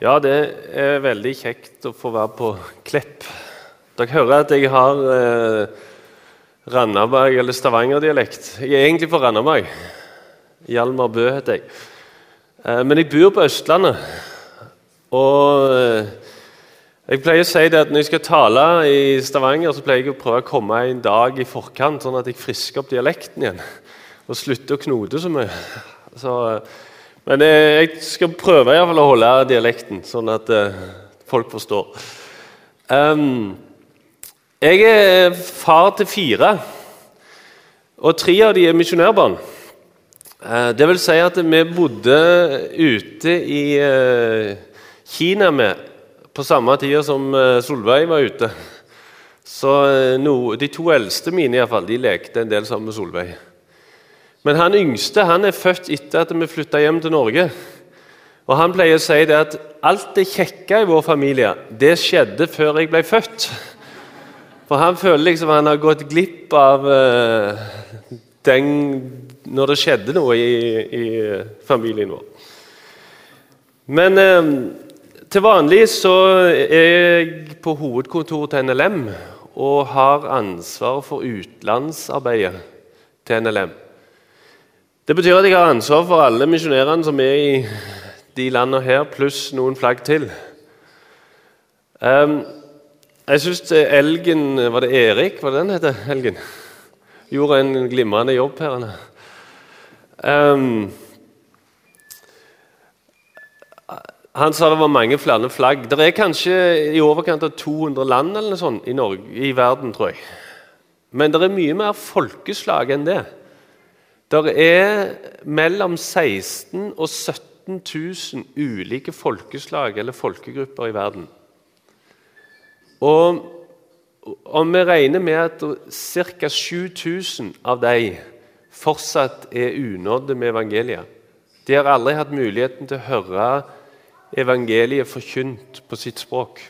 Ja, det er veldig kjekt å få være på Klepp. Dere hører at jeg har eh, Randaberg- eller Stavanger-dialekt. Jeg er egentlig fra Randaberg. Hjalmar Bø heter jeg. Eh, men jeg bor på Østlandet. Og eh, jeg pleier å si det at når jeg skal tale i Stavanger, så pleier jeg å prøve å komme en dag i forkant, sånn at jeg frisker opp dialekten igjen. Og slutter å knote så mye. Så, eh, men eh, jeg skal prøve i hvert fall å holde dialekten, sånn at eh, folk forstår. Um, jeg er far til fire, og tre av de er misjonærbarn. Eh, det vil si at vi bodde ute i Kina med på samme tid som Solveig var ute. Så no, de to eldste mine i hvert fall, de lekte en del sammen med Solveig. Men han yngste han er født etter at vi flytta hjem til Norge. Og Han pleier å si det at alt det kjekke i vår familie det skjedde før jeg ble født. For han føler liksom han har gått glipp av uh, den når det skjedde noe i, i familien vår. Men uh, til vanlig så er jeg på hovedkontoret til NLM og har ansvar for utenlandsarbeidet til NLM. Det betyr at jeg har ansvar for alle misjonærene som er i de landene her, pluss noen flagg til. Um, jeg syns Elgen Var det Erik? Det den heter? Elgen? Gjorde en glimrende jobb her. Um, han sa det var mange flere flagg. Det er kanskje i overkant av 200 land eller sånt i, Norge, i verden, tror jeg. Men det er mye mer folkeslag enn det. Det er mellom 16 og 17 000 ulike folkeslag eller folkegrupper i verden. Og om vi regner med at ca. 7000 av dem fortsatt er unådde med evangeliet De har aldri hatt muligheten til å høre evangeliet forkynt på sitt språk.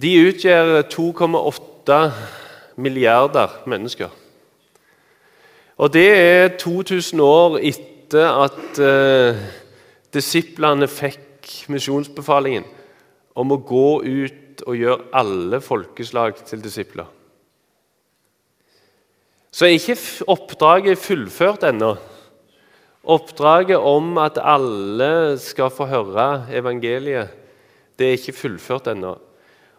De utgjør 2,8 milliarder mennesker. Og det er 2000 år etter at eh, disiplene fikk misjonsbefalingen om å gå ut og gjøre alle folkeslag til disipler. Så er ikke oppdraget fullført ennå. Oppdraget om at alle skal få høre evangeliet, det er ikke fullført ennå.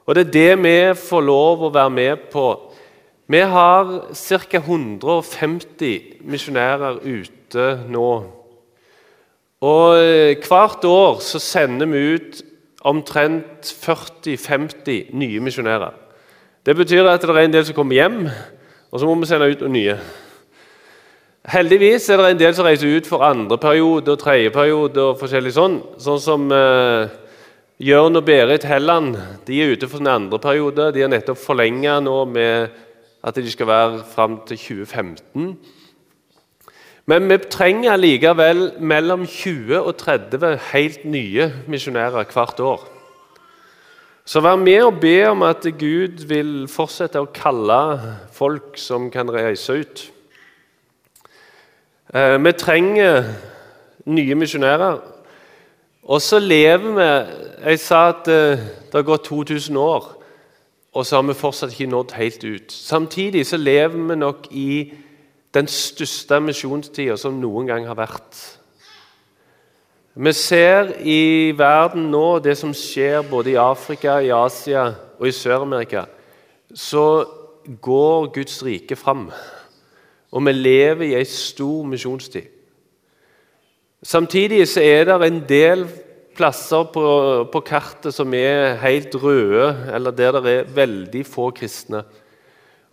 Og det er det vi får lov å være med på vi har ca. 150 misjonærer ute nå. Og eh, Hvert år så sender vi ut omtrent 40-50 nye misjonærer. Det betyr at det er en del som kommer hjem, og så må vi sende ut noen nye. Heldigvis er det en del som reiser ut for andre periode og tredje periode. og forskjellig Sånn Sånn som eh, Jørn og Berit Helland de er ute for sin andre periode. De har nettopp forlenga nå med at de skal være fram til 2015. Men vi trenger likevel mellom 20 og 30 helt nye misjonærer hvert år. Så vær med og be om at Gud vil fortsette å kalle folk som kan reise ut. Eh, vi trenger nye misjonærer. Og så lever vi Jeg sa at eh, det har gått 2000 år og så har vi fortsatt ikke nådd helt ut. Samtidig så lever vi nok i den største misjonstida som noen gang har vært. Vi ser i verden nå det som skjer både i Afrika, i Asia og i Sør-Amerika. Så går Guds rike fram, og vi lever i ei stor misjonstid. Samtidig så er det en del plasser på, på, kartet som er helt røde, eller der det er veldig få kristne.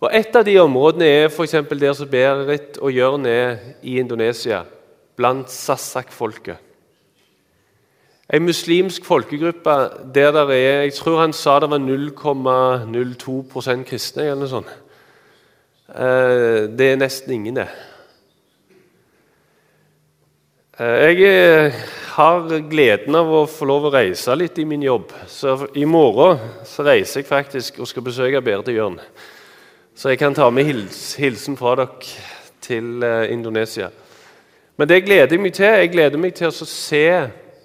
Og Et av de områdene er f.eks. der som Berit og Jørn er i Indonesia, blant Sasak-folket. En muslimsk folkegruppe der det er Jeg tror han sa det var 0,02% kristne. eller noe sånt. Eh, det er nesten ingen, det. Eh, jeg har gleden av å få lov å reise litt i min jobb. Så I morgen så reiser jeg faktisk og skal besøke Berit og Jørn. Så jeg kan ta med hils, hilsen fra dere til eh, Indonesia. Men det gleder jeg meg til. Jeg gleder meg til å se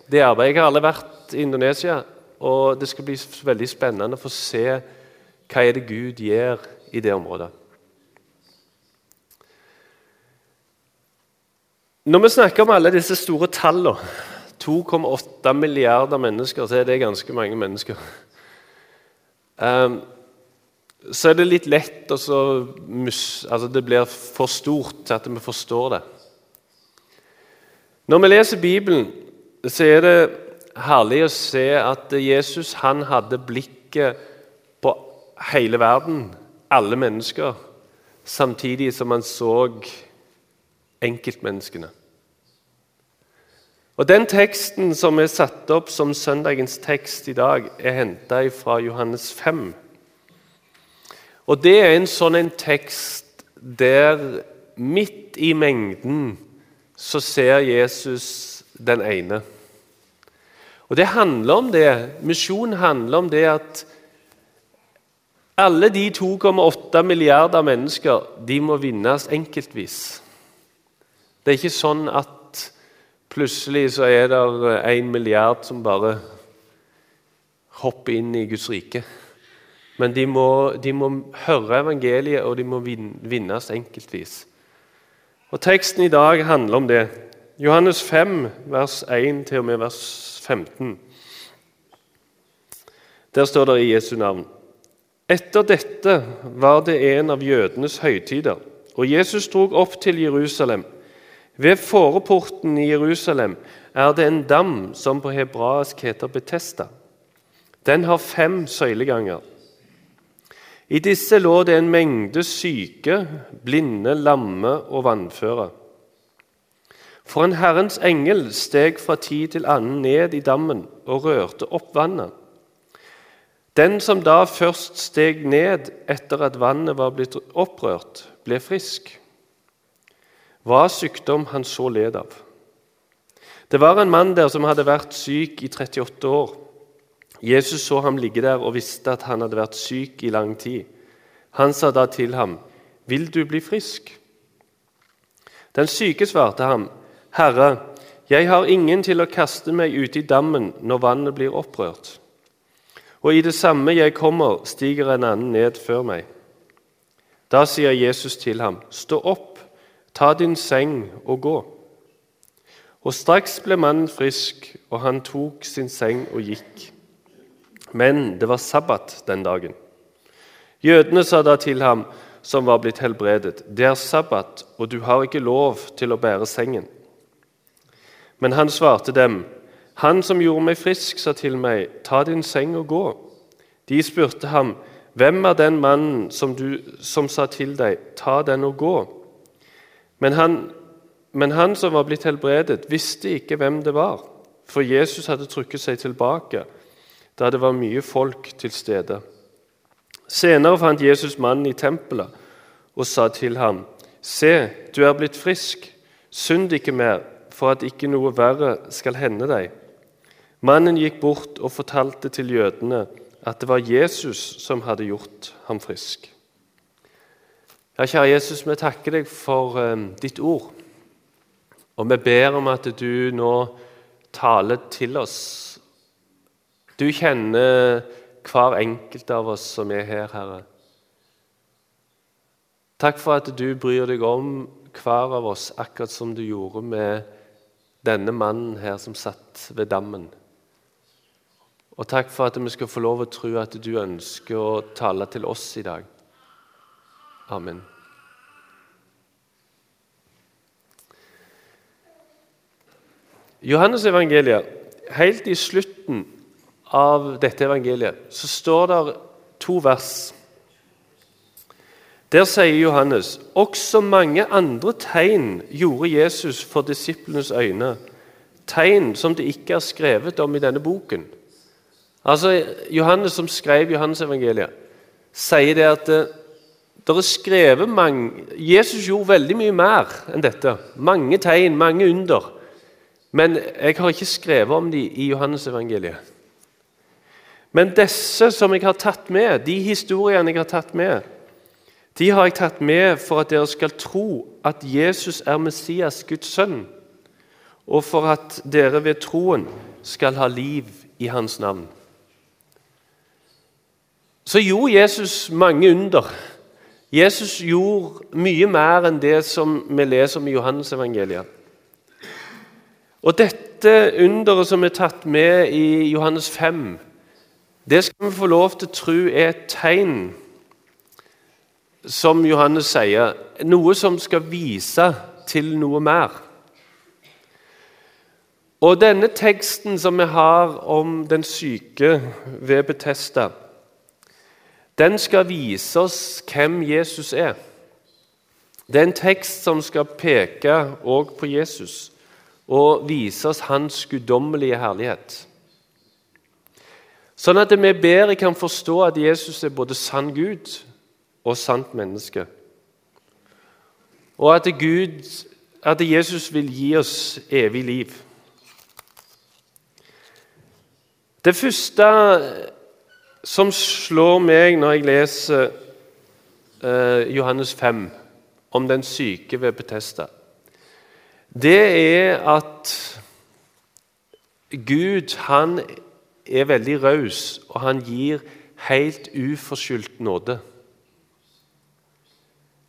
det arbeidet. Jeg har aldri vært i Indonesia, og det skal bli veldig spennende å få se hva er det Gud gjør i det området. Når vi snakker om alle disse store tallene 2,8 milliarder mennesker, så er det ganske mange mennesker. Um, så er det litt lett å altså Det blir for stort til at vi forstår det. Når vi leser Bibelen, så er det herlig å se at Jesus han hadde blikket på hele verden, alle mennesker, samtidig som han så enkeltmenneskene. Og Den teksten som er satt opp som søndagens tekst i dag, er henta fra Johannes 5. Og Det er en sånn en tekst der midt i mengden så ser Jesus den ene. Og Det handler om det. Misjon handler om det at alle de 2,8 milliarder mennesker de må vinnes enkeltvis. Det er ikke sånn at Plutselig så er det en milliard som bare hopper inn i Guds rike. Men de må, de må høre evangeliet, og de må vinnes enkeltvis. Og Teksten i dag handler om det. Johannes 5, vers 1 til og med vers 15. Der står det i Jesu navn. Etter dette var det en av jødenes høytider, og Jesus drog opp til Jerusalem. Ved foreporten i Jerusalem er det en dam som på hebraisk heter Betesta. Den har fem søyleganger. I disse lå det en mengde syke, blinde, lamme og vannføre. For en Herrens engel steg fra tid til annen ned i dammen og rørte opp vannet. Den som da først steg ned etter at vannet var blitt opprørt, ble frisk hva sykdom han så led av. Det var en mann der som hadde vært syk i 38 år. Jesus så ham ligge der og visste at han hadde vært syk i lang tid. Han sa da til ham, 'Vil du bli frisk?' Den syke svarte ham, 'Herre, jeg har ingen til å kaste meg ute i dammen når vannet blir opprørt.' Og i det samme jeg kommer, stiger en annen ned før meg. Da sier Jesus til ham, 'Stå opp, Ta din seng og gå. Og straks ble mannen frisk, og han tok sin seng og gikk. Men det var sabbat den dagen. Jødene sa da til ham som var blitt helbredet, det er sabbat, og du har ikke lov til å bære sengen. Men han svarte dem, han som gjorde meg frisk, sa til meg, ta din seng og gå. De spurte ham, hvem er den mannen som, du, som sa til deg, ta den og gå? Men han, men han som var blitt helbredet, visste ikke hvem det var, for Jesus hadde trukket seg tilbake da det var mye folk til stede. Senere fant Jesus mannen i tempelet og sa til ham, Se, du er blitt frisk, synd ikke mer, for at ikke noe verre skal hende deg. Mannen gikk bort og fortalte til jødene at det var Jesus som hadde gjort ham frisk. Ja, kjære Jesus, vi takker deg for eh, ditt ord. Og vi ber om at du nå taler til oss. Du kjenner hver enkelt av oss som er her, Herre. Takk for at du bryr deg om hver av oss, akkurat som du gjorde med denne mannen her som satt ved dammen. Og takk for at vi skal få lov å tro at du ønsker å tale til oss i dag. Amen. Johannes evangeliet, helt i slutten av dette evangeliet, så står det to vers. Der sier Johannes også mange andre tegn gjorde Jesus for disiplenes øyne, tegn som det ikke er skrevet om i denne boken. Altså, Johannes som skrev Johannes-evangeliet, sier det at det er skrevet mange, Jesus gjorde veldig mye mer enn dette. Mange tegn, mange under. Men jeg har ikke skrevet om dem i Johannes-evangeliet. Men disse som jeg har tatt med, de historiene jeg har tatt med, de har jeg tatt med for at dere skal tro at Jesus er Messias, Guds sønn, og for at dere ved troen skal ha liv i hans navn. Så gjorde Jesus mange under. Jesus gjorde mye mer enn det som vi leser om i Johannes-evangeliet. Og dette underet som er tatt med i Johannes 5, det skal vi få lov til å tro er et tegn, som Johannes sier, noe som skal vise til noe mer. Og denne teksten som vi har om den syke ved Betesta, den skal vise oss hvem Jesus er. Det er en tekst som skal peke òg på Jesus og vise oss hans guddommelige herlighet. Sånn at vi bedre kan forstå at Jesus er både sann Gud og sant menneske. Og at, Gud, at Jesus vil gi oss evig liv. Det første som slår meg når jeg leser eh, Johannes 5 om den syke ved Betesta, det er at Gud han er veldig raus, og han gir helt uforskyldt nåde.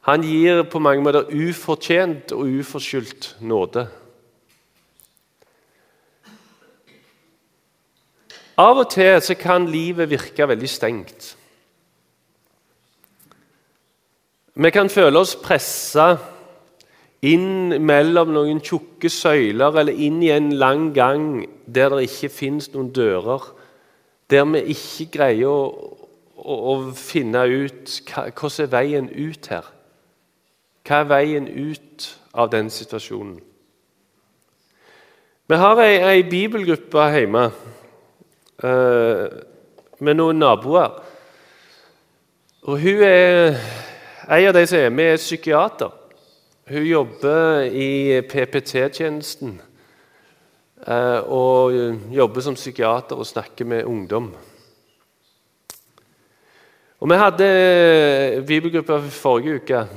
Han gir på mange måter ufortjent og uforskyldt nåde. Av og til så kan livet virke veldig stengt. Vi kan føle oss pressa inn mellom noen tjukke søyler eller inn i en lang gang der det ikke fins noen dører, der vi ikke greier å, å, å finne ut hva, hvordan er veien ut her. Hva er veien ut av den situasjonen? Vi har ei, ei bibelgruppe hjemme med noen naboer. Og hun er En av de som er med, er psykiater. Hun jobber i PPT-tjenesten eh, og jobber som psykiater og snakker med ungdom. Og Vi hadde bibelgruppe forrige uke.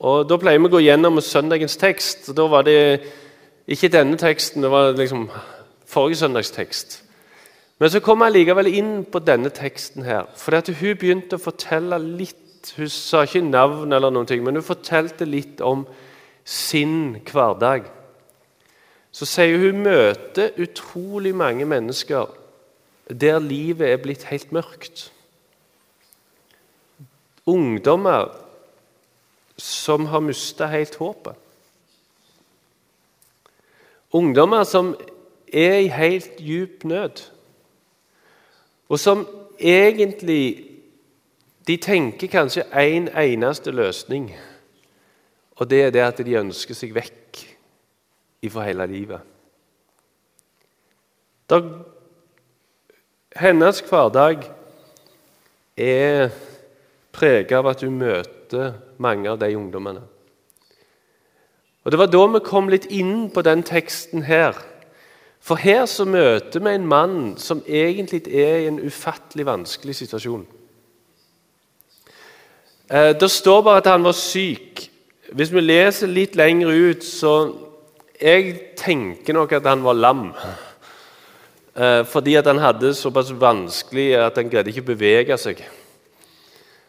og Da pleier vi å gå gjennom søndagens tekst. og Da var det ikke denne teksten, det var liksom forrige søndags tekst. Men så kom jeg likevel inn på denne teksten her. For hun begynte å fortelle litt Hun sa ikke navn, eller noen ting, men hun fortalte litt om sin hverdag. Så sier hun hun møter utrolig mange mennesker der livet er blitt helt mørkt. Ungdommer som har mista helt håpet. Ungdommer som er i helt djup nød og som egentlig De tenker kanskje én en eneste løsning, og det er det at de ønsker seg vekk ifra hele livet. Der, hennes hverdag er preget av at hun møter mange av de ungdommene. Og Det var da vi kom litt inn på den teksten her for her så møter vi en mann som egentlig er i en ufattelig vanskelig situasjon. Eh, det står bare at han var syk. Hvis vi leser litt lenger ut, så Jeg tenker nok at han var lam. Eh, fordi at han hadde såpass vanskelig at han greide ikke å bevege seg.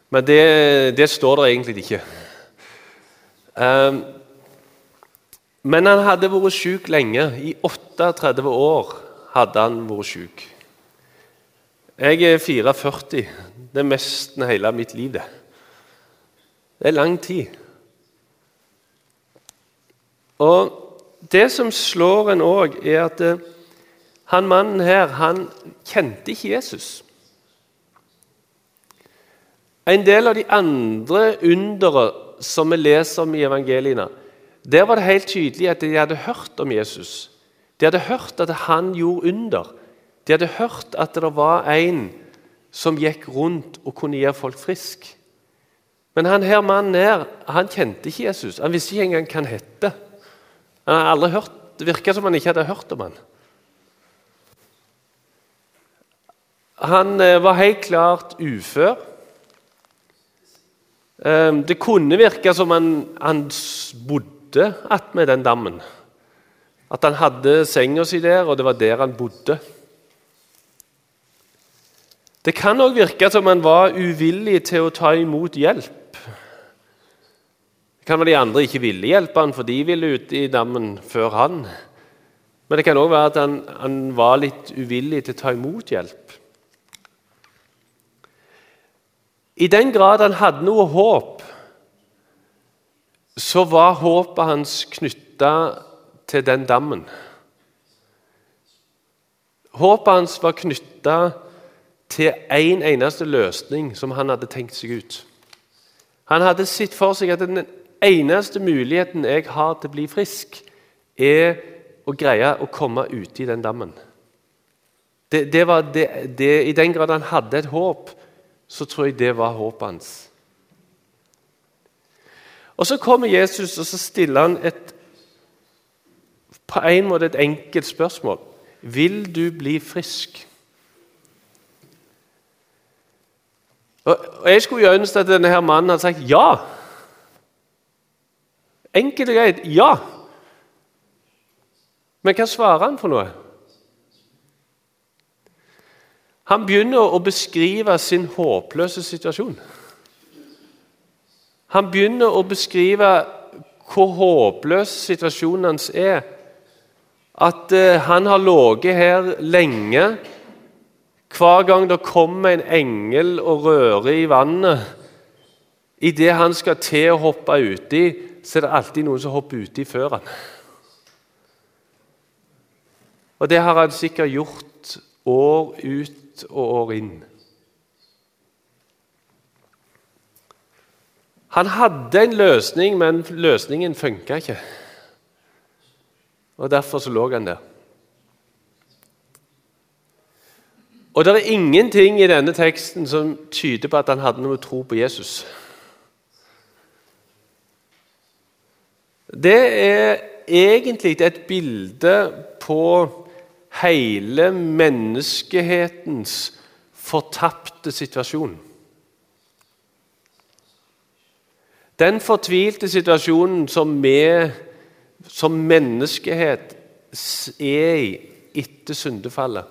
Men det, det står der egentlig ikke. Men han hadde vært syk lenge. I 38 år hadde han vært syk. Jeg er 44. Det er nesten hele mitt liv, det. Det er lang tid. Og Det som slår en òg, er at eh, han mannen her han kjente ikke Jesus. En del av de andre undere som vi leser om i evangeliene, der var det helt tydelig at de hadde hørt om Jesus. De hadde hørt at han gjorde under. De hadde hørt at det var en som gikk rundt og kunne gjøre folk friske. Men han her mannen her, han kjente ikke Jesus. Han visste ikke engang hva han het. Han Det virka som han ikke hadde hørt om han. Han eh, var helt klart ufør. Eh, det kunne virke som han, han bodde attmed den dammen. At han hadde senga si der, og det var der han bodde. Det kan òg virke som han var uvillig til å ta imot hjelp. Det kan være de andre ikke ville hjelpe han, for de ville ut i dammen før han. Men det kan òg være at han, han var litt uvillig til å ta imot hjelp. I den grad han hadde noe håp, så var håpet hans knytta til den dammen. Håpet hans var knytta til én en eneste løsning som han hadde tenkt seg ut. Han hadde sett for seg at den eneste muligheten jeg har til å bli frisk, er å greie å komme uti den dammen. Det, det det, I den grad han hadde et håp, så tror jeg det var håpet hans. Og Så kommer Jesus og så stiller han et, på en måte et enkelt spørsmål. Vil du bli frisk? Og Jeg skulle ønske at denne her mannen hadde sagt ja. Enkelt og greit ja. Men hva svarer han for noe? Han begynner å beskrive sin håpløse situasjon. Han begynner å beskrive hvor håpløs situasjonen hans er. At uh, han har ligget her lenge. Hver gang det kommer en engel og rører i vannet Idet han skal til å hoppe uti, så er det alltid noen som hopper uti før han. Og det har han sikkert gjort år ut og år inn. Han hadde en løsning, men løsningen funka ikke. Og Derfor så lå han der. Og Det er ingenting i denne teksten som tyder på at han hadde noe tro på Jesus. Det er egentlig et bilde på hele menneskehetens fortapte situasjon. Den fortvilte situasjonen som vi som menneskehet er i etter syndefallet.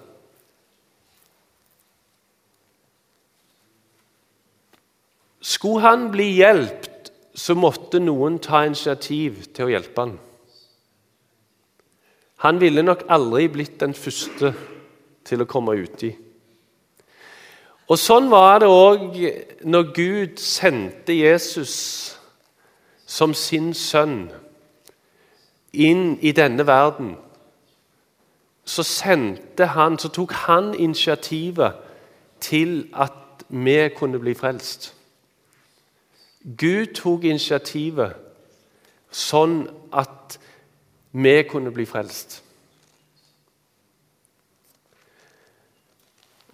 Skulle han bli hjulpet, så måtte noen ta initiativ til å hjelpe han. Han ville nok aldri blitt den første til å komme uti. Og Sånn var det òg når Gud sendte Jesus som sin sønn inn i denne verden. Så sendte han, så tok han initiativet til at vi kunne bli frelst. Gud tok initiativet sånn at vi kunne bli frelst.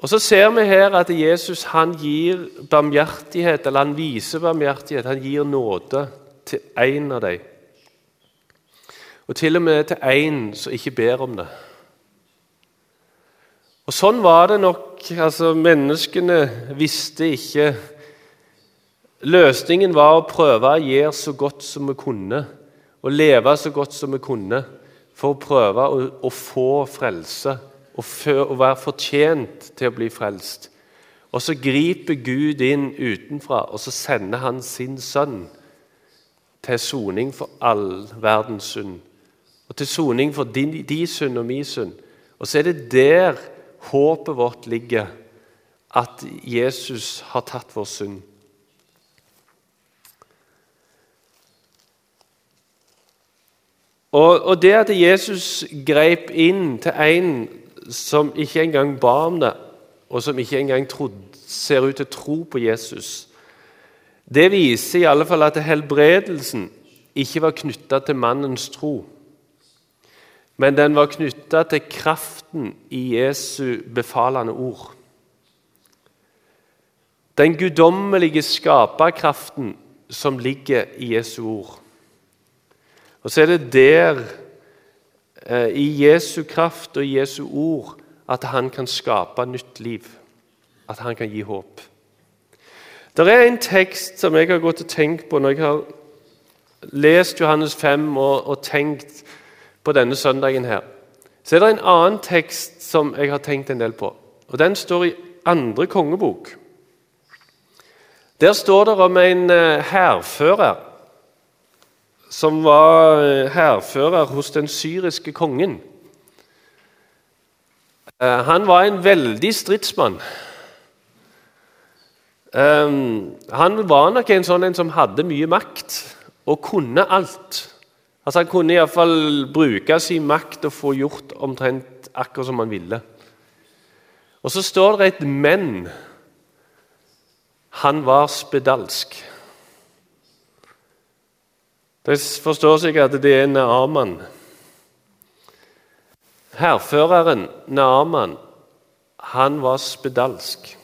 Og Så ser vi her at Jesus han gir barmhjertighet, eller han viser barmhjertighet. Han gir nåde til én av dem. Og til og med til én som ikke ber om det. Og Sånn var det nok. altså Menneskene visste ikke Løsningen var å prøve å gjøre så godt som vi kunne, og leve så godt som vi kunne, for å prøve å, å få frelse og for, å være fortjent til å bli frelst. Og så griper Gud inn utenfra, og så sender han sin sønn til soning for all verdens synd. Og til soning for din, din synd og min synd. Og så er det der håpet vårt ligger, at Jesus har tatt vår synd. Og, og det at Jesus grep inn til en som ikke engang ba om det, og som ikke engang trodde, ser ut til å tro på Jesus, det viser i alle fall at helbredelsen ikke var knytta til mannens tro, men den var knytta til kraften i Jesu befalende ord. Den guddommelige skaperkraften som ligger i Jesu ord. Og så er det der, eh, i Jesu kraft og Jesu ord, at han kan skape nytt liv. At han kan gi håp. Det er en tekst som jeg har gått og tenkt på når jeg har lest Johannes 5 og, og tenkt på denne søndagen her, så er det en annen tekst som jeg har tenkt en del på. Og Den står i andre kongebok. Der står det om en eh, hærfører som var eh, hærfører hos den syriske kongen. Eh, han var en veldig stridsmann. Han var nok en sånn en som hadde mye makt og kunne alt. Altså Han kunne iallfall bruke sin makt og få gjort omtrent akkurat som han ville. Og så står det et 'men'. Han var spedalsk. Det forstår sikkert at det er Naaman. Hærføreren Naaman, han var spedalsk.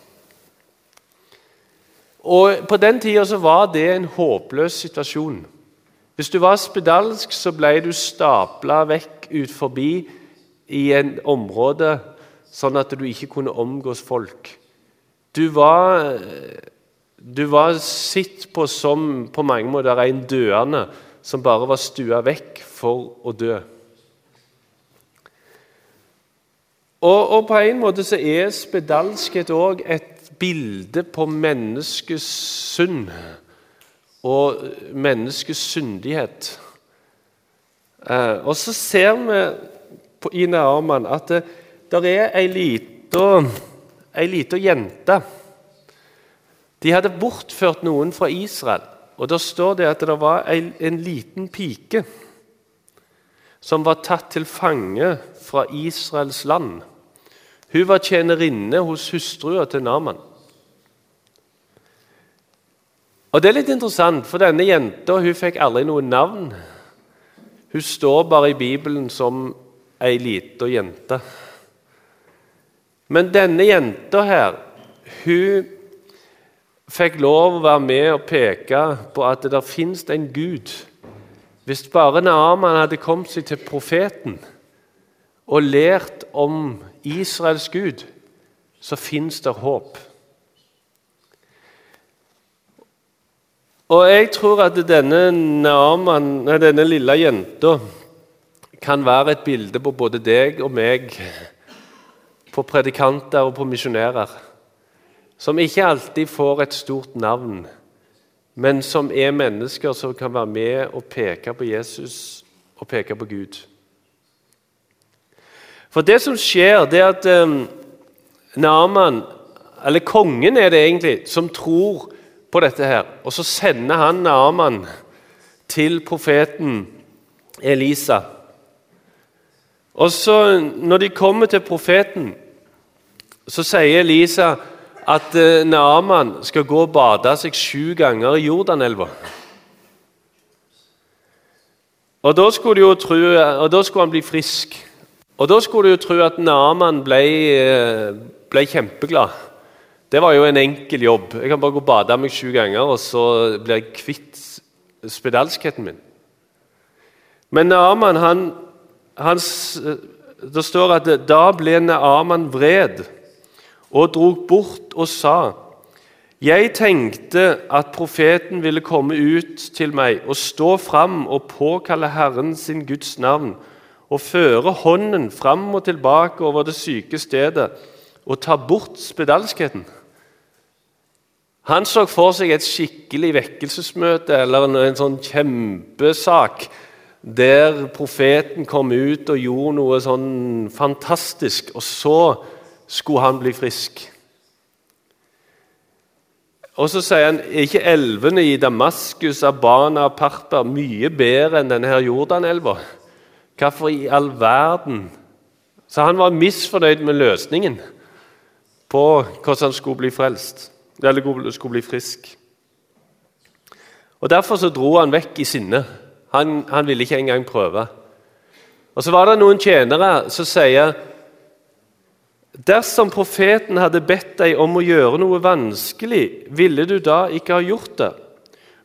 Og På den tida var det en håpløs situasjon. Hvis du var spedalsk, så ble du stapla vekk ut forbi i en område sånn at du ikke kunne omgås folk. Du var, du var sett på som på mange måter en døende som bare var stua vekk for å dø. Og, og på en måte så er spedalskhet òg et bilde på menneskets synd og menneskets syndighet. Eh, og så ser vi i Naaman at det der er ei lita jente. De hadde bortført noen fra Israel. Og Da står det at det var en, en liten pike som var tatt til fange fra Israels land. Hun var tjenerinne hos hustrua til Naman. Og Det er litt interessant, for denne jenta hun fikk aldri noe navn. Hun står bare i Bibelen som ei lita jente. Men denne jenta her, hun fikk lov å være med og peke på at det der fins en Gud. Hvis bare Naaman hadde kommet seg til profeten og lært om Israels Gud, så fins det håp. Og jeg tror at denne, Naaman, denne lille jenta kan være et bilde på både deg og meg, på predikanter og på misjonærer, som ikke alltid får et stort navn, men som er mennesker som kan være med og peke på Jesus og peke på Gud. For det som skjer, det er at um, Naaman, eller kongen er det egentlig, som tror på dette her. Og så sender han Naaman til profeten Elisa. Og så, Når de kommer til profeten, så sier Elisa at uh, Naaman skal gå og bade seg sju ganger i Jordanelva. Og da skulle, jo tro, og da skulle han bli frisk. Og da skulle du jo tro at Naaman ble, eh, ble kjempeglad. Det var jo en enkel jobb. Jeg kan bare gå og bade meg sju ganger, og så blir jeg kvitt spedalskheten min. Men Naaman, han, han, Det står at da ble Naaman vred og drog bort og sa:" Jeg tenkte at profeten ville komme ut til meg og stå fram og påkalle Herren sin Guds navn og føre hånden fram og tilbake over det syke stedet og ta bort spedalskheten. Han så for seg et skikkelig vekkelsesmøte eller en sånn kjempesak der profeten kom ut og gjorde noe sånn fantastisk, og så skulle han bli frisk. Og så sier han er ikke elvene i Damaskus, Abana og Parper mye bedre enn denne Jordanelva? Hvorfor i all verden? Så han var misfornøyd med løsningen på hvordan han skulle bli frelst eller skulle bli frisk. Og Derfor så dro han vekk i sinne. Han, han ville ikke engang prøve. Og Så var det noen tjenere som sier Dersom profeten hadde bedt deg om å gjøre noe vanskelig, ville du da ikke ha gjort det?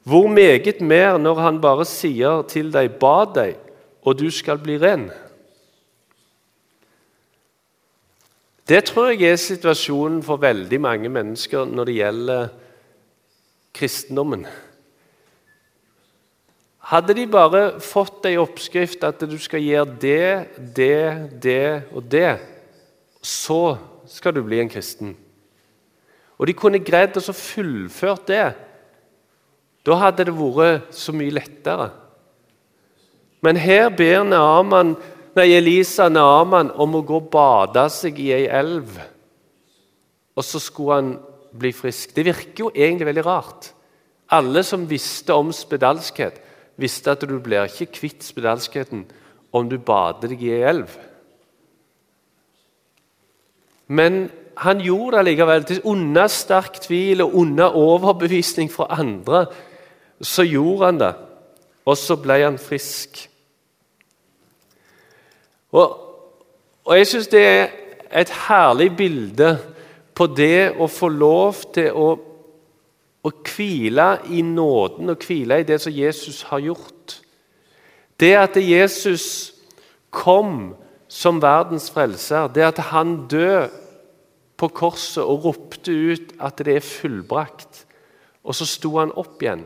Hvor meget mer når han bare sier til deg 'ba deg', og du skal bli ren? Det tror jeg er situasjonen for veldig mange mennesker når det gjelder kristendommen. Hadde de bare fått ei oppskrift at du skal gjøre det, det, det og det, så skal du bli en kristen. Og de kunne greid å fullført det. Da hadde det vært så mye lettere. Men her ber Naaman, nei, Elisa Naaman om å gå og bade seg i ei elv. Og så skulle han bli frisk. Det virker jo egentlig veldig rart. Alle som visste om spedalskhet, visste at du blir ikke kvitt spedalskheten om du bader deg i ei elv. Men han gjorde det likevel. Til unna sterk tvil og unna overbevisning fra andre, så gjorde han det. Og så ble han frisk. Og, og jeg syns det er et herlig bilde på det å få lov til å, å hvile i nåden og hvile i det som Jesus har gjort. Det at Jesus kom som verdens frelser, det at han døde på korset og ropte ut at det er fullbrakt, og så sto han opp igjen.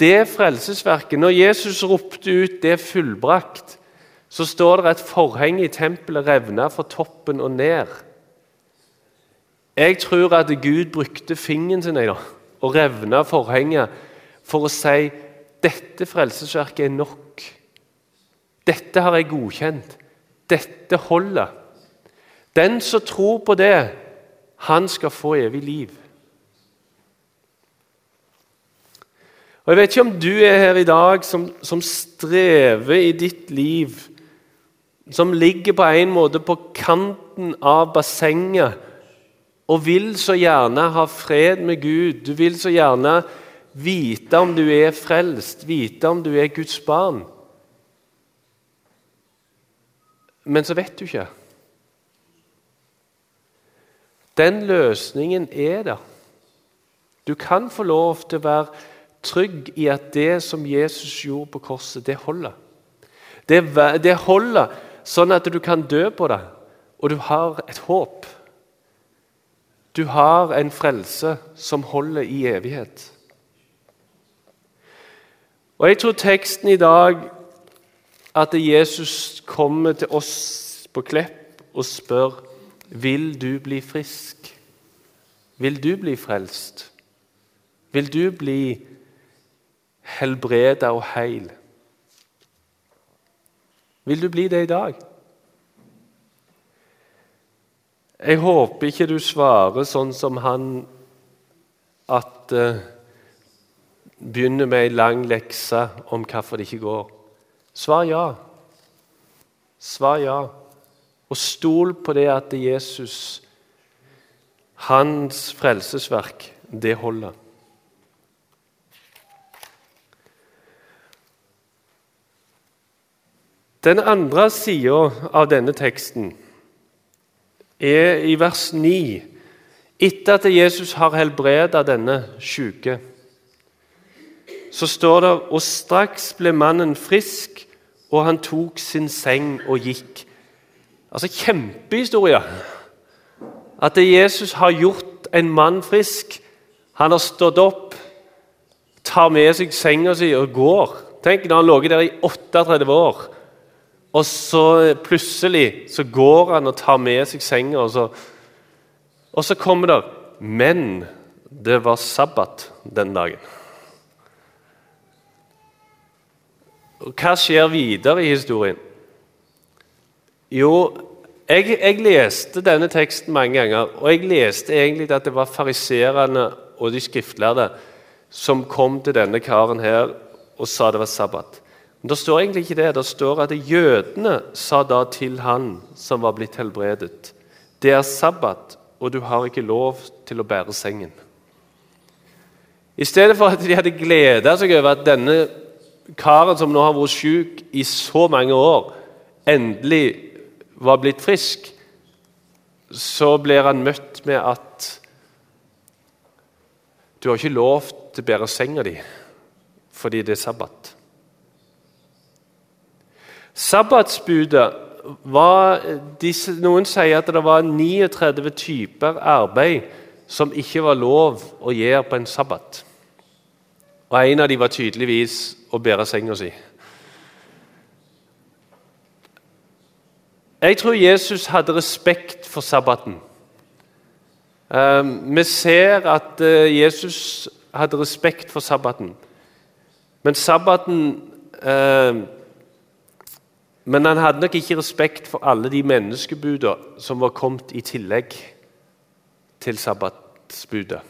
Det frelsesverket, Når Jesus ropte ut 'det er fullbrakt', så står det at forhenget i tempelet revna fra toppen og ned. Jeg tror at Gud brukte fingeren sin da, og revna forhenget for å si dette frelsesverket er nok. Dette har jeg godkjent. Dette holder. Den som tror på det, han skal få evig liv. Og Jeg vet ikke om du er her i dag som, som strever i ditt liv som ligger på en måte på kanten av bassenget og vil så gjerne ha fred med Gud. Du vil så gjerne vite om du er frelst, vite om du er Guds barn. Men så vet du ikke. Den løsningen er der. Du kan få lov til å være trygg i at det som Jesus gjorde på korset, det holder. Det, det holder sånn at du kan dø på det, og du har et håp. Du har en frelse som holder i evighet. Og Jeg tror teksten i dag at Jesus kommer til oss på Klepp og spør vil du bli frisk. Vil du bli frelst? Vil du bli helbreda og heil? Vil du bli det i dag? Jeg håper ikke du svarer sånn som han at uh, Begynner med ei lang lekse om hvorfor det ikke går. Svar ja. Svar ja. Og stol på det at Jesus, hans frelsesverk, det holder. Den andre sida av denne teksten er i vers 9. Etter at Jesus har helbreda denne syke, så står det og straks ble mannen frisk, og han tok sin seng og gikk. Altså Kjempehistorie! At Jesus har gjort en mann frisk. Han har stått opp, tar med seg senga si og går. Tenk når han lå der i 38 år. Og så plutselig så går han og tar med seg senga, og så, og så kommer det Men det var sabbat den dagen. Og Hva skjer videre i historien? Jo, jeg, jeg, leste denne teksten mange ganger, og jeg leste egentlig at det var fariserene og de skriftlærde som kom til denne karen her og sa det var sabbat. Men Det står egentlig ikke det. Det står at jødene sa da til han som var blitt helbredet, det er sabbat, og du har ikke lov til å bære sengen. I stedet for at de hadde gleda seg over at denne karen som nå har vært syk i så mange år, endelig var blitt frisk, så blir han møtt med at du har ikke lov til å bære senga di fordi det er sabbat. Sabbatsbudet var Noen sier at det var 39 typer arbeid som ikke var lov å gjøre på en sabbat. Og en av dem var tydeligvis å bære senga si. Jeg tror Jesus hadde respekt for sabbaten. Ehm, vi ser at eh, Jesus hadde respekt for sabbaten. Men sabbaten ehm, Men han hadde nok ikke respekt for alle de menneskebudene som var kommet i tillegg til sabbatsbudet.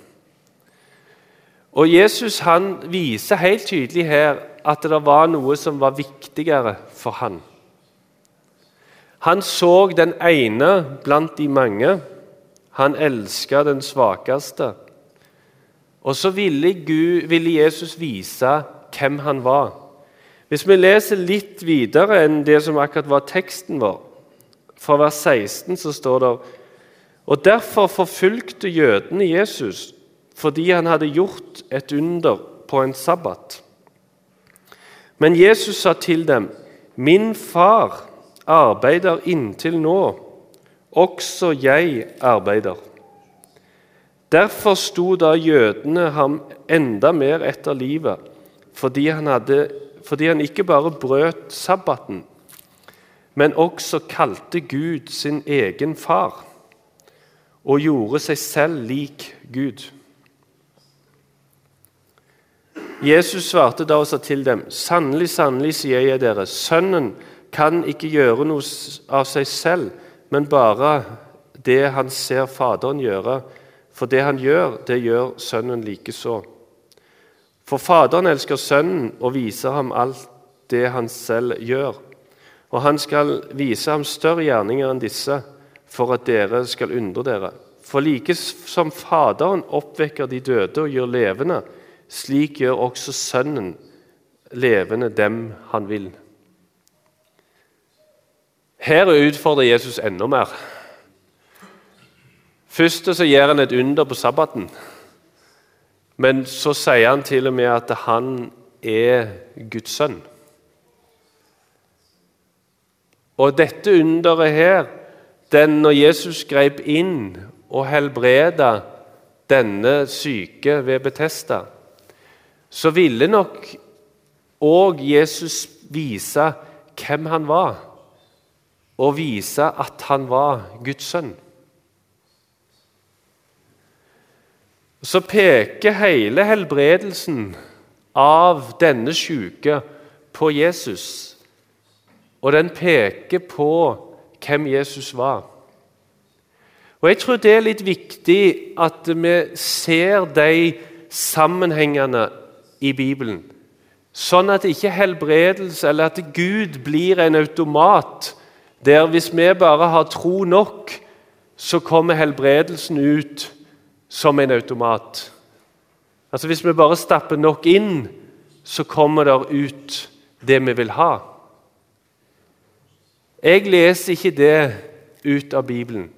Og Jesus han viser helt tydelig her at det var noe som var viktigere for han. Han så den ene blant de mange han elska den svakeste. Og så ville, Gud, ville Jesus vise hvem han var. Hvis vi leser litt videre enn det som akkurat var teksten vår, fra vers 16 så står det Og derfor forfulgte jødene Jesus fordi han hadde gjort et under på en sabbat. Men Jesus sa til dem, 'Min far arbeider inntil nå.' Også jeg arbeider. Derfor sto da jødene ham enda mer etter livet, fordi han, hadde, fordi han ikke bare brøt sabbaten, men også kalte Gud sin egen far og gjorde seg selv lik Gud. Jesus svarte da og sa til dem.: Sannelig, sannelig, sier jeg dere, Sønnen kan ikke gjøre noe av seg selv, men bare det han ser Faderen gjøre. For det han gjør, det gjør Sønnen likeså. For Faderen elsker Sønnen og viser ham alt det han selv gjør. Og han skal vise ham større gjerninger enn disse, for at dere skal undre dere. For like som Faderen oppvekker de døde og gjør levende, slik gjør også Sønnen levende dem han vil. Her utfordrer Jesus enda mer. Først så gjør han et under på sabbaten. Men så sier han til og med at han er Guds sønn. Og dette underet her, den når Jesus grep inn og helbreda denne syke ved Betesta, så ville nok òg Jesus vise hvem han var og vise at han var Guds sønn. Så peker hele helbredelsen av denne syke på Jesus. Og den peker på hvem Jesus var. Og Jeg tror det er litt viktig at vi ser de sammenhengene i Bibelen. Sånn at ikke helbredelse eller at Gud blir en automat der hvis vi bare har tro nok, så kommer helbredelsen ut som en automat. Altså Hvis vi bare stapper nok inn, så kommer det ut det vi vil ha. Jeg leser ikke det ut av Bibelen.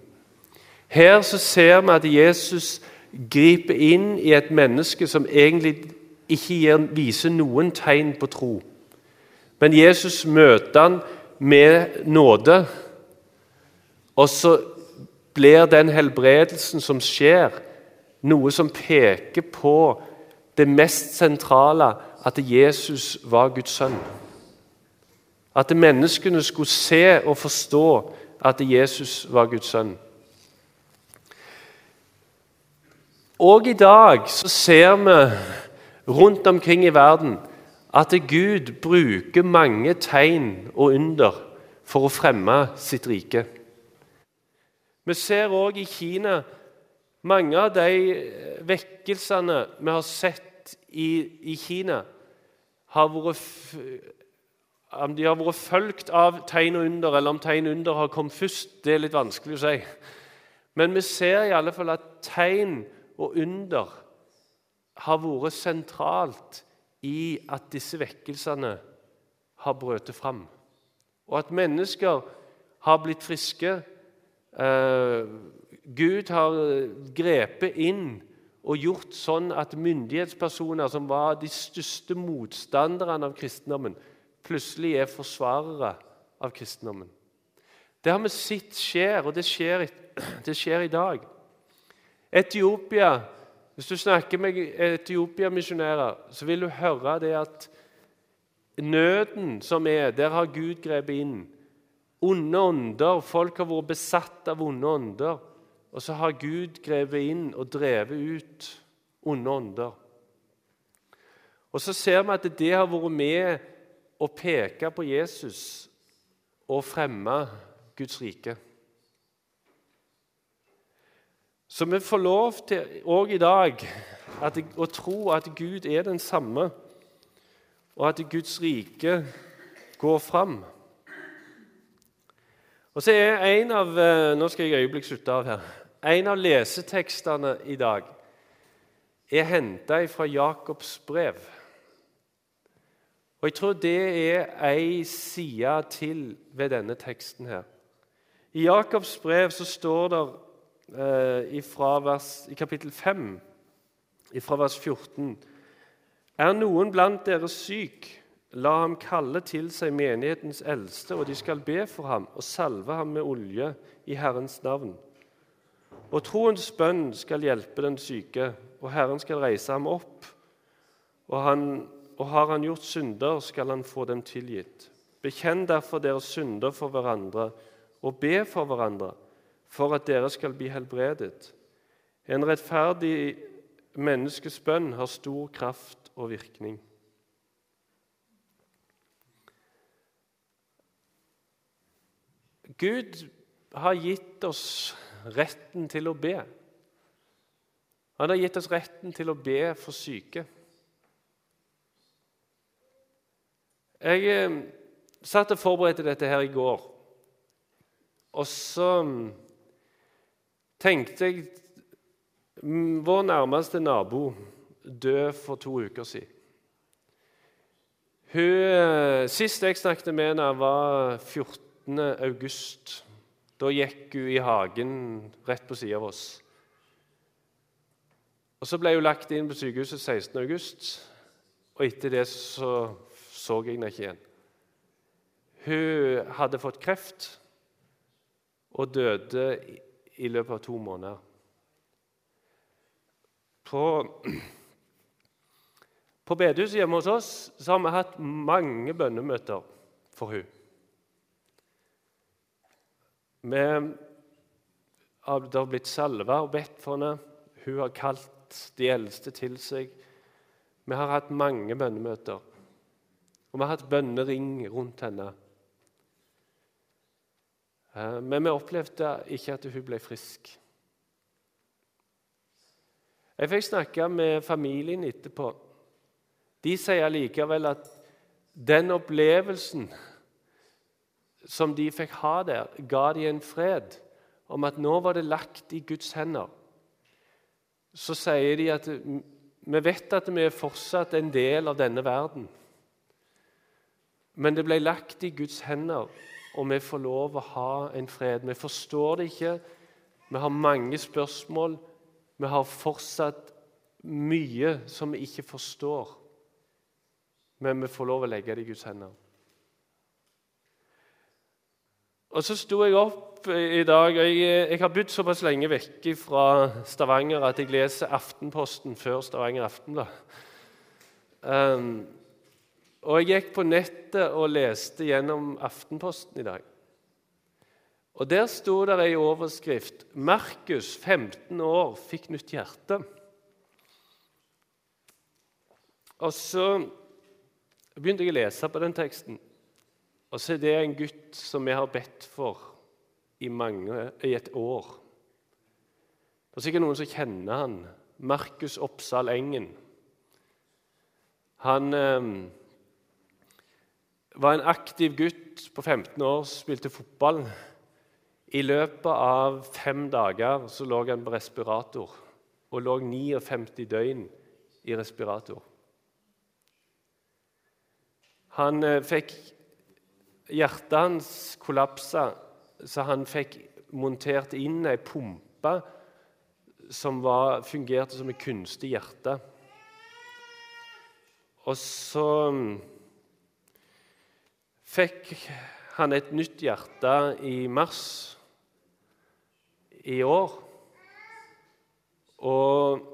Her så ser vi at Jesus griper inn i et menneske som egentlig ikke viser noen tegn på tro. Men Jesus møter han med nåde. Og så blir den helbredelsen som skjer, noe som peker på det mest sentrale, at Jesus var Guds sønn. At menneskene skulle se og forstå at Jesus var Guds sønn. Og i dag så ser vi rundt omkring i verden at Gud bruker mange tegn og under for å fremme sitt rike. Vi ser òg i Kina mange av de vekkelsene vi har sett i, i Kina, har vært, om de har vært fulgt av tegn og under, eller om tegn og under har kommet først, det er litt vanskelig å si. Men vi ser i alle fall at tegn og under har vært sentralt i at disse vekkelsene har brøtet fram. Og at mennesker har blitt friske. Eh, Gud har grepet inn og gjort sånn at myndighetspersoner som var de største motstanderne av kristendommen, plutselig er forsvarere av kristendommen. Det har vi sett skjer, og det skjer, det skjer i dag. Etiopia Hvis du snakker med Etiopia-misjonærer, så vil du høre det at nøden som er, der har Gud grepet inn. Onde ånder. Folk har vært besatt av onde ånder. Og så har Gud grepet inn og drevet ut onde ånder. Og så ser vi at det har vært med å peke på Jesus og fremme Guds rike. Så vi får lov til òg i dag at, å tro at Gud er den samme, og at Guds rike går fram. Og så er en av eh, Nå skal jeg øyeblikk slutte av her. En av lesetekstene i dag er henta fra Jakobs brev. Og Jeg tror det er ei side til ved denne teksten her. I Jakobs brev så står det eh, vers, i kapittel 5, fra vers 14 Er noen blant dere syk, la ham kalle til seg menighetens eldste, og de skal be for ham og salve ham med olje i Herrens navn. Og troens bønn skal hjelpe den syke, og Herren skal reise ham opp. Og, han, og har han gjort synder, skal han få dem tilgitt. Bekjenn derfor deres synder for hverandre, og be for hverandre for at dere skal bli helbredet. En rettferdig menneskes bønn har stor kraft og virkning. Gud har gitt oss retten til å be. Han har gitt oss retten til å be for syke. Jeg eh, satt og forberedte dette her i går. Og så tenkte jeg Vår nærmeste nabo døde for to uker siden. Hun, eh, sist jeg snakket med henne, var 14. august. Da gikk hun i hagen rett på siden av oss. Og Så ble hun lagt inn på sykehuset 16. august, og etter det så, så jeg henne ikke igjen. Hun hadde fått kreft og døde i løpet av to måneder. På, på bedehuset hjemme hos oss har vi hatt mange bønnemøter for hun. Vi har blitt salva og bedt for henne. Hun har kalt de eldste til seg. Vi har hatt mange bønnemøter. Og vi har hatt bønnering rundt henne. Eh, men vi opplevde ikke at hun ble frisk. Jeg fikk snakke med familien etterpå. De sier likevel at den opplevelsen som de fikk ha der, ga de en fred om at nå var det lagt i Guds hender. Så sier de at vi vet at vi er fortsatt en del av denne verden. Men det ble lagt i Guds hender, og vi får lov å ha en fred. Vi forstår det ikke, vi har mange spørsmål, vi har fortsatt mye som vi ikke forstår. Men vi får lov å legge det i Guds hender. Og Så sto jeg opp i dag. Jeg, jeg har bodd såpass lenge vekke fra Stavanger at jeg leser Aftenposten før Stavanger Aftenblad. Um, og jeg gikk på nettet og leste gjennom Aftenposten i dag. Og Der sto det ei overskrift 'Markus, 15 år, fikk nytt hjerte'. Og så begynte jeg å lese på den teksten. Og så er det en gutt som vi har bedt for i, mange, i et år. Det er sikkert noen som kjenner han. Markus Oppsal Engen. Han eh, var en aktiv gutt på 15 år, spilte fotball. I løpet av fem dager så lå han på respirator og lå 59 døgn i respirator. Han eh, fikk Hjertet hans kollapsa, så han fikk montert inn ei pumpe som var, fungerte som et kunstig hjerte. Og så fikk han et nytt hjerte i mars i år. Og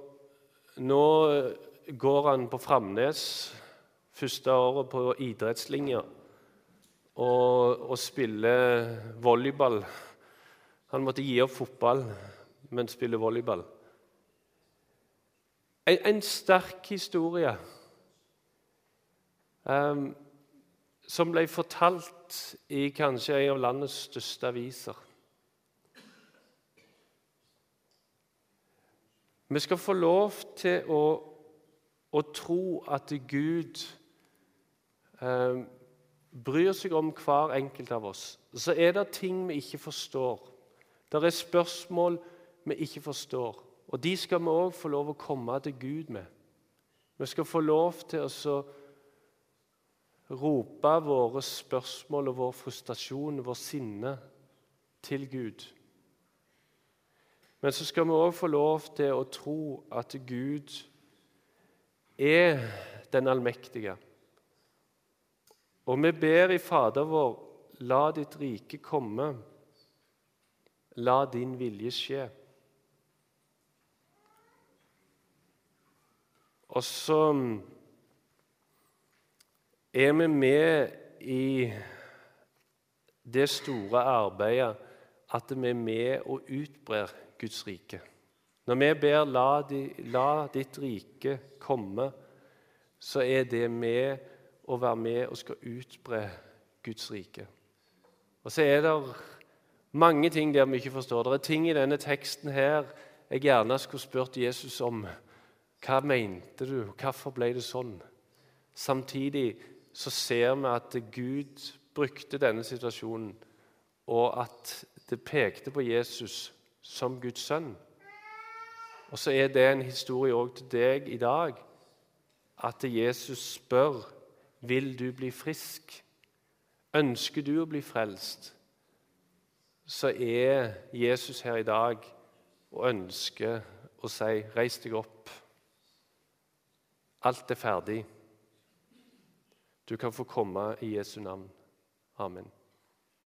Nå går han på Framnes første året på idrettslinja og, og spille volleyball. Han måtte gi opp fotball, men spille volleyball. En, en sterk historie um, som ble fortalt i kanskje en av landets største aviser. Vi skal få lov til å, å tro at Gud um, bryr seg om hver enkelt av oss. Så er det ting vi ikke forstår. Det er spørsmål vi ikke forstår. Og de skal vi òg få lov å komme til Gud med. Vi skal få lov til å rope våre spørsmål og vår frustrasjon, vår sinne, til Gud. Men så skal vi òg få lov til å tro at Gud er den allmektige. Og vi ber i Fader vår, la ditt rike komme, la din vilje skje. Og så er vi med i det store arbeidet at vi er med og utbrer Guds rike. Når vi ber la ditt rike komme', så er det med å være med og skal utbre Guds rike. Og så er det mange ting der vi ikke forstår. Det er ting i denne teksten her jeg gjerne skulle spurt Jesus om. Hva mente du? Hvorfor ble det sånn? Samtidig så ser vi at Gud brukte denne situasjonen, og at det pekte på Jesus som Guds sønn. Og så er det en historie òg til deg i dag, at Jesus spør vil du bli frisk. Ønsker du å bli frelst, så er Jesus her i dag og ønsker å si 'reis deg opp'. Alt er ferdig. Du kan få komme i Jesu navn. Amen.